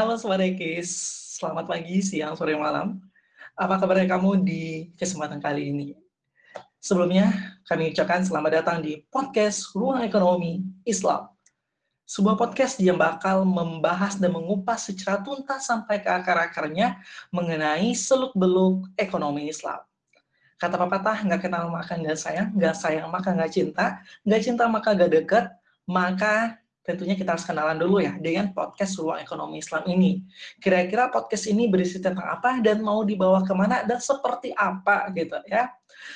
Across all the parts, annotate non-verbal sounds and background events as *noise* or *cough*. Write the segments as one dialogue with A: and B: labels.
A: Halo Sobat Ekis, selamat pagi, siang, sore, malam. Apa kabarnya kamu di kesempatan kali ini? Sebelumnya, kami ucapkan selamat datang di podcast Ruang Ekonomi Islam. Sebuah podcast yang bakal membahas dan mengupas secara tuntas sampai ke akar-akarnya mengenai seluk-beluk ekonomi Islam. Kata pepatah, nggak kenal maka nggak sayang, nggak sayang maka nggak cinta, nggak cinta maka nggak dekat, maka tentunya kita harus kenalan dulu ya dengan podcast Ruang Ekonomi Islam ini. Kira-kira podcast ini berisi tentang apa dan mau dibawa ke mana dan seperti apa gitu ya.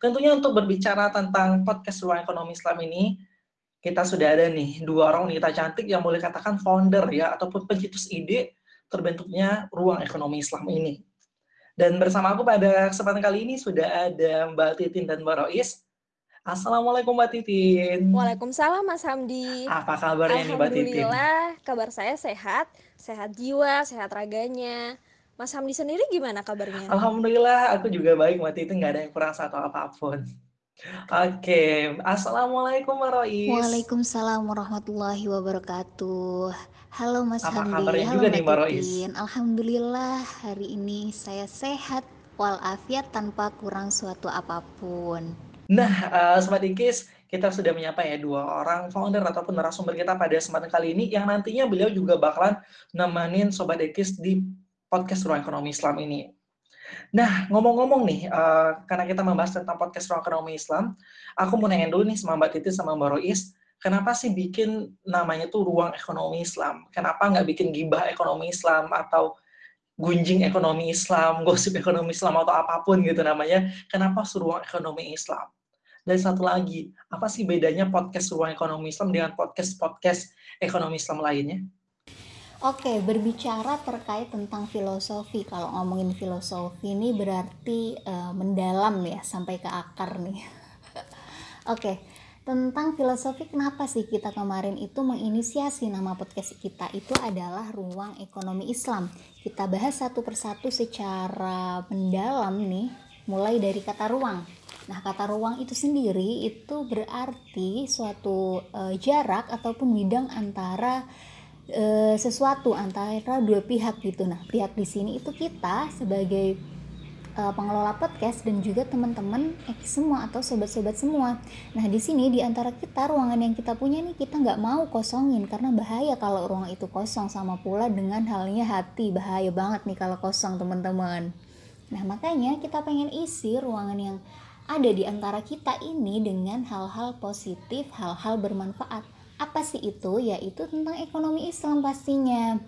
A: Tentunya untuk berbicara tentang podcast Ruang Ekonomi Islam ini, kita sudah ada nih dua orang wanita cantik yang boleh katakan founder ya ataupun pencetus ide terbentuknya Ruang Ekonomi Islam ini. Dan bersama aku pada kesempatan kali ini sudah ada Mbak Titin dan Mbak Rois Assalamualaikum Mbak Titin.
B: Waalaikumsalam Mas Hamdi.
A: Apa kabarnya nih Mbak Titin?
B: Alhamdulillah, kabar saya sehat, sehat jiwa, sehat raganya. Mas Hamdi sendiri gimana kabarnya?
A: Alhamdulillah, aku juga baik Mbak Titin, nggak ada yang kurang satu apa pun. Oke, Assalamualaikum Mbak Rois.
C: Waalaikumsalam warahmatullahi wabarakatuh. Halo Mas
A: Apa
C: Hamdi,
A: kabarnya
C: halo
A: juga
C: Mbak
A: nih Mbak Rois?
C: Alhamdulillah hari ini saya sehat walafiat tanpa kurang suatu apa pun.
A: Nah, uh, Sobat Ikis, kita sudah menyapa ya dua orang founder ataupun narasumber kita pada kesempatan kali ini yang nantinya beliau juga bakalan nemenin Sobat Ikis di podcast Ruang Ekonomi Islam ini. Nah, ngomong-ngomong nih, uh, karena kita membahas tentang podcast Ruang Ekonomi Islam, aku mau nanya dulu nih sama Mbak Titi sama Mbak Rois, kenapa sih bikin namanya tuh Ruang Ekonomi Islam? Kenapa nggak bikin gibah ekonomi Islam atau gunjing ekonomi Islam, *laughs* gosip ekonomi Islam atau apa pun gitu namanya? Kenapa Ruang Ekonomi Islam? Dan satu lagi, apa sih bedanya podcast Ruang Ekonomi Islam dengan podcast-podcast ekonomi Islam lainnya?
C: Oke, berbicara terkait tentang filosofi. Kalau ngomongin filosofi ini berarti uh, mendalam ya, sampai ke akar nih. *laughs* Oke, tentang filosofi kenapa sih kita kemarin itu menginisiasi nama podcast kita itu adalah Ruang Ekonomi Islam. Kita bahas satu persatu secara mendalam nih, mulai dari kata ruang Nah, kata ruang itu sendiri itu berarti suatu e, jarak ataupun bidang antara e, sesuatu antara dua pihak gitu. Nah, pihak di sini itu kita sebagai e, pengelola podcast dan juga teman-teman semua atau sobat-sobat semua. Nah, di sini di antara kita ruangan yang kita punya nih kita nggak mau kosongin karena bahaya kalau ruang itu kosong sama pula dengan halnya hati bahaya banget nih kalau kosong teman-teman. Nah, makanya kita pengen isi ruangan yang ada di antara kita ini dengan hal-hal positif, hal-hal bermanfaat. Apa sih itu? Yaitu tentang ekonomi Islam pastinya.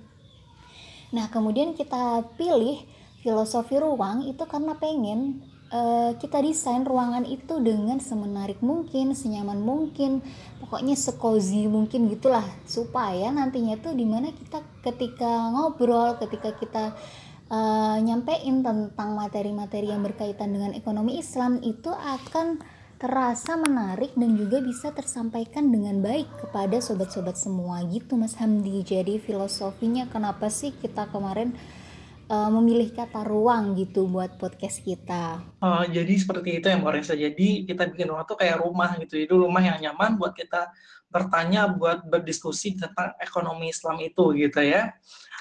C: Nah, kemudian kita pilih filosofi ruang itu karena pengen uh, kita desain ruangan itu dengan semenarik mungkin, senyaman mungkin, pokoknya sekozi mungkin gitulah supaya nantinya tuh di mana kita ketika ngobrol, ketika kita uh, nyampein tentang materi-materi yang berkaitan dengan ekonomi Islam itu akan terasa menarik dan juga bisa tersampaikan dengan baik kepada sobat-sobat semua gitu Mas Hamdi. Jadi filosofinya kenapa sih kita kemarin uh, memilih kata ruang gitu buat podcast kita.
A: Uh, jadi seperti itu yang Reza. Jadi kita bikin rumah tuh kayak rumah gitu. Itu rumah yang nyaman buat kita bertanya, buat berdiskusi tentang ekonomi Islam itu gitu ya.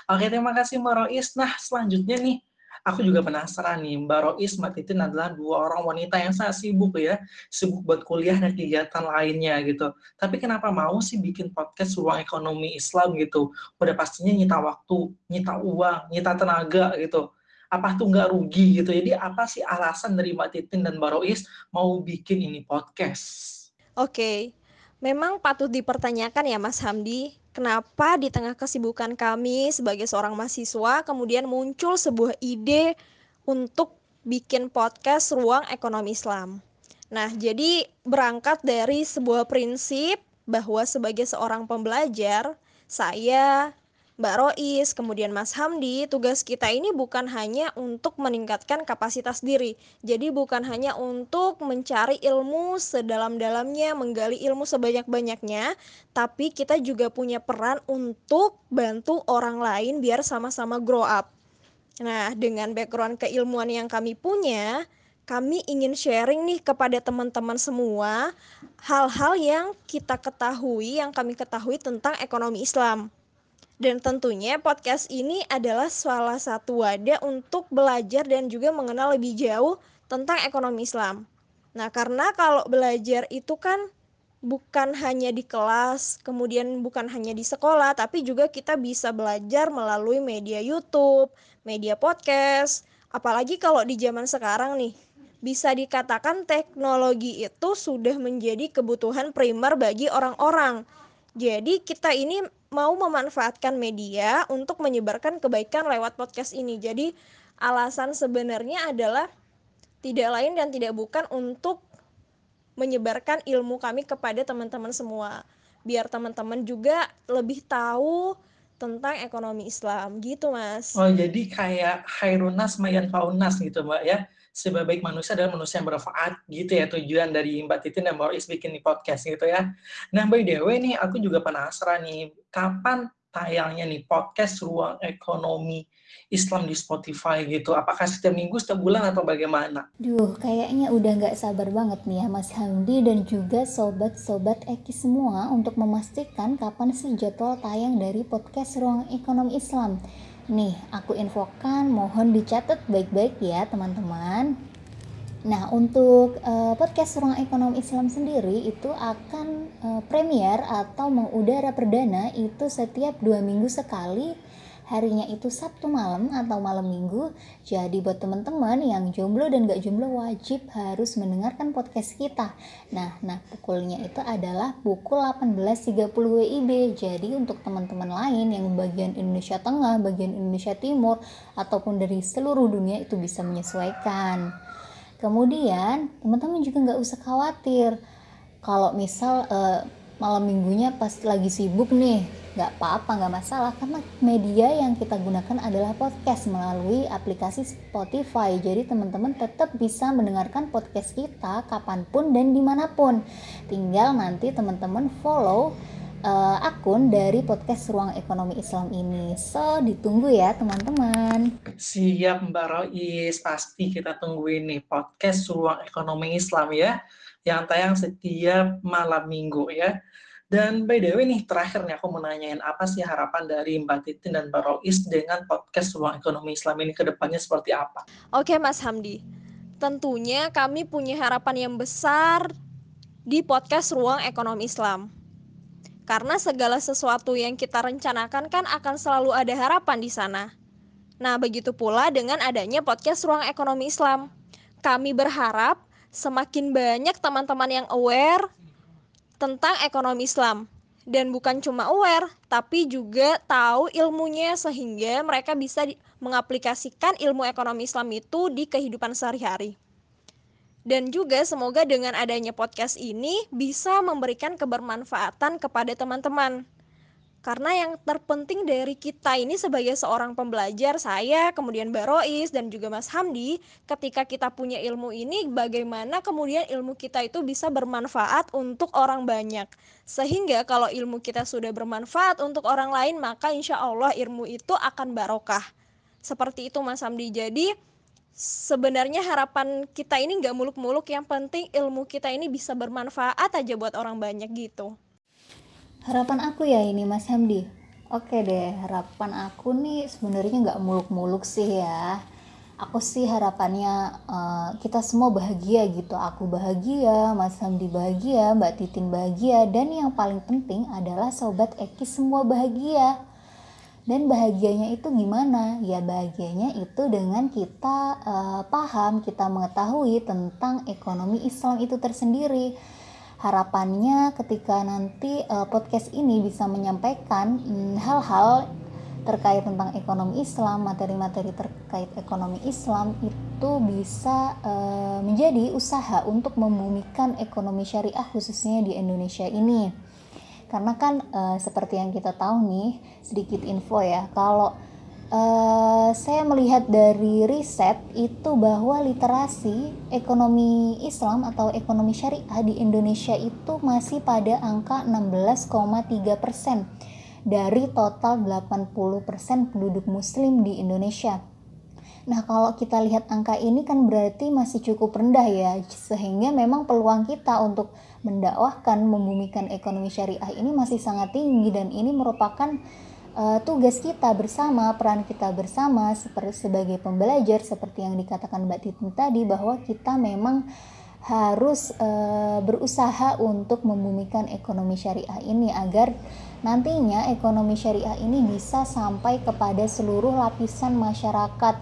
A: Oke, terima kasih Mbak. Nah, selanjutnya nih, aku juga penasaran nih, Mbak Rois, Mbak Titin adalah dua orang wanita yang sangat sibuk ya, sibuk buat kuliah dan kegiatan lainnya gitu. Tapi kenapa mau sih bikin podcast ruang ekonomi Islam gitu? Udah pastinya nyita waktu, nyita uang, nyita tenaga gitu. Apa tuh nggak rugi gitu? Jadi apa sih alasan dari Mbak Titin dan Mbak Rois mau bikin ini podcast?
B: Oke, memang patut dipertanyakan ya Mas Hamdi kenapa di tengah kesibukan kami sebagai seorang mahasiswa kemudian muncul sebuah ide untuk bikin podcast Ruang Ekonomi Islam. Nah, jadi berangkat dari sebuah prinsip bahwa sebagai seorang pembelajar, saya Mbak Rois, kemudian Mas Hamdi, tugas kita ini bukan hanya untuk meningkatkan kapasitas diri. Jadi bukan hanya untuk mencari ilmu sedalam-dalamnya, menggali ilmu sebanyak-banyaknya, tapi kita juga punya peran untuk bantu orang lain biar sama-sama grow up. Nah, dengan background keilmuan yang kami punya, kami ingin sharing nih kepada teman-teman semua hal-hal yang kita ketahui, yang kami ketahui tentang ekonomi Islam. Dan tentunya podcast ini adalah salah satu wadah untuk belajar dan juga mengenal lebih jauh tentang ekonomi Islam. Nah, karena kalau belajar itu kan bukan hanya di kelas, kemudian bukan hanya di sekolah, tapi juga kita bisa belajar melalui media YouTube, media podcast. Apalagi kalau di zaman sekarang nih, bisa dikatakan teknologi itu sudah menjadi kebutuhan primer bagi orang-orang. Jadi kita ini mau memanfaatkan media untuk menyebarkan kebaikan lewat podcast ini. Jadi alasan sebenarnya adalah tidak lain dan tidak bukan untuk menyebarkan ilmu kami kepada teman-teman semua. Biar teman-teman juga lebih tahu tentang ekonomi Islam gitu mas.
A: Oh jadi kayak Hairunas Mayan Faunas gitu mbak ya sebaik manusia adalah manusia yang bermanfaat gitu ya tujuan dari Mbak Titin dan Mbak Is bikin di podcast gitu ya. Nah by the way nih aku juga penasaran nih kapan tayangnya nih podcast Ruang Ekonomi Islam di Spotify gitu. Apakah setiap minggu, setiap bulan atau bagaimana?
C: Duh, kayaknya udah nggak sabar banget nih ya Mas Hamdi dan juga sobat-sobat Eki semua untuk memastikan kapan sih jadwal tayang dari podcast Ruang Ekonomi Islam. Nih, aku infokan, mohon dicatat baik-baik ya teman-teman. Nah, untuk uh, podcast Ruang Ekonomi Islam sendiri itu akan uh, premier atau mengudara perdana itu setiap dua minggu sekali harinya itu Sabtu malam atau malam minggu. Jadi buat teman-teman yang jomblo dan gak jomblo wajib harus mendengarkan podcast kita. Nah, nah pukulnya itu adalah pukul 18.30 WIB. Jadi untuk teman-teman lain yang bagian Indonesia Tengah, bagian Indonesia Timur, ataupun dari seluruh dunia itu bisa menyesuaikan. Kemudian teman-teman juga nggak usah khawatir kalau misal uh, malam minggunya pas lagi sibuk nih nggak apa-apa nggak masalah karena media yang kita gunakan adalah podcast melalui aplikasi Spotify. Jadi teman-teman tetap bisa mendengarkan podcast kita kapan pun dan di mana pun. Tinggal nanti teman-teman follow uh, akun dari podcast Ruang Ekonomi Islam ini. So ditunggu ya teman-teman.
A: Siap Mbak Rois. Pasti kita tungguin nih podcast Ruang Ekonomi Islam ya yang tayang setiap malam minggu ya. Dan by the way nih, terakhir nih aku mau nanyain apa sih harapan dari Mbak Titin dan Mbak Rois dengan podcast Ruang Ekonomi Islam ini? Ke depannya seperti apa?
B: Oke Mas Hamdi, tentunya kami punya harapan yang besar di podcast Ruang Ekonomi Islam. Karena segala sesuatu yang kita rencanakan kan akan selalu ada harapan di sana. Nah, begitu pula dengan adanya podcast Ruang Ekonomi Islam. Kami berharap semakin banyak teman-teman yang aware tentang ekonomi Islam dan bukan cuma aware tapi juga tahu ilmunya sehingga mereka bisa mengaplikasikan ilmu ekonomi Islam itu di kehidupan sehari-hari. Dan juga semoga dengan adanya podcast ini bisa memberikan kebermanfaatan kepada teman-teman karena yang terpenting dari kita ini sebagai seorang pembelajar, saya, kemudian Barois dan juga Mas Hamdi, ketika kita punya ilmu ini, bagaimana kemudian ilmu kita itu bisa bermanfaat untuk orang banyak. Sehingga kalau ilmu kita sudah bermanfaat untuk orang lain, maka insya Allah ilmu itu akan barokah. Seperti itu Mas Hamdi. Jadi sebenarnya harapan kita ini nggak muluk-muluk, yang penting ilmu kita ini bisa bermanfaat aja buat orang banyak gitu.
C: Harapan aku ya ini Mas Hamdi. Oke deh, harapan aku nih sebenarnya nggak muluk-muluk sih ya. Aku sih harapannya uh, kita semua bahagia gitu. Aku bahagia, Mas Hamdi bahagia, Mbak Titin bahagia, dan yang paling penting adalah Sobat Eki semua bahagia. Dan bahagianya itu gimana? Ya bahagianya itu dengan kita uh, paham, kita mengetahui tentang ekonomi Islam itu tersendiri harapannya ketika nanti uh, podcast ini bisa menyampaikan mm, hal-hal hmm, terkait tentang ekonomi Islam, materi-materi terkait ekonomi Islam itu bisa uh, menjadi usaha untuk membumikan ekonomi syariah khususnya di Indonesia ini. Karena kan uh, seperti yang kita tahu nih, sedikit info ya, kalau Uh, saya melihat dari riset itu bahwa literasi ekonomi Islam atau ekonomi syariah di Indonesia itu masih pada angka 16,3 persen dari total 80 persen penduduk muslim di Indonesia. Nah kalau kita lihat angka ini kan berarti masih cukup rendah ya sehingga memang peluang kita untuk mendakwahkan membumikan ekonomi syariah ini masih sangat tinggi dan ini merupakan uh, tugas kita bersama, peran kita bersama seperti sebagai pembelajar seperti yang dikatakan Mbak Titin tadi bahwa kita memang harus uh, berusaha untuk membumikan ekonomi syariah ini agar nantinya ekonomi syariah ini bisa sampai kepada seluruh lapisan masyarakat.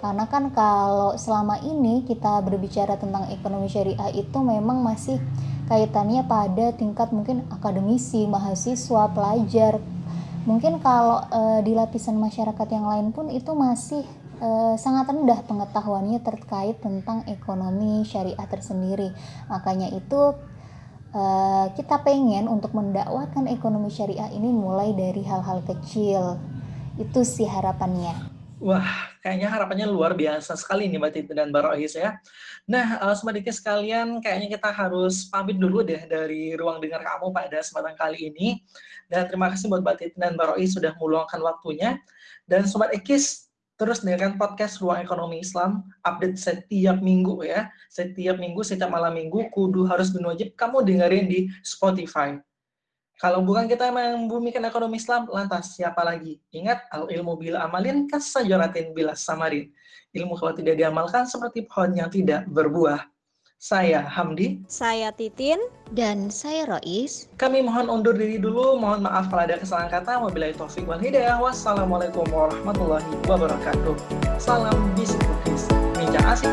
C: Karena kan kalau selama ini kita berbicara tentang ekonomi syariah itu memang masih kaitannya pada tingkat mungkin akademisi, mahasiswa, pelajar, mungkin kalau uh, di lapisan masyarakat yang lain pun itu masih uh, sangat rendah pengetahuannya terkait tentang ekonomi syariah tersendiri. Makanya itu uh, kita pengen untuk mendakwakan ekonomi syariah ini mulai dari hal-hal kecil. Itu sih harapannya.
A: Wah, kayaknya harapannya luar biasa sekali nih Mbak Titi dan Mbak Rohis ya. Nah, uh, Sobat Diki sekalian, kayaknya kita harus pamit dulu deh dari ruang dengar kamu pada kesempatan kali ini. Dan terima kasih buat Mbak Titi dan Mbak Rohis sudah meluangkan waktunya. Dan Sobat Ekis, terus dengarkan podcast Ruang Ekonomi Islam, update setiap minggu ya. Setiap minggu, setiap malam minggu, kudu harus bin wajib kamu dengerin di Spotify. Kalau bukan kita membumikan ekonomi Islam, lantas siapa lagi? Ingat, al ilmu bila amalin kasajaratin bila samarin. Ilmu kalau tidak diamalkan seperti pohon yang tidak berbuah. Saya Hamdi.
B: Saya Titin.
C: Dan saya Rois.
A: Kami mohon undur diri dulu. Mohon maaf kalau ada kesalahan kata. Wabillahi taufik wal hidayah. Wassalamualaikum warahmatullahi wabarakatuh. Salam bisnis. Bincang asik.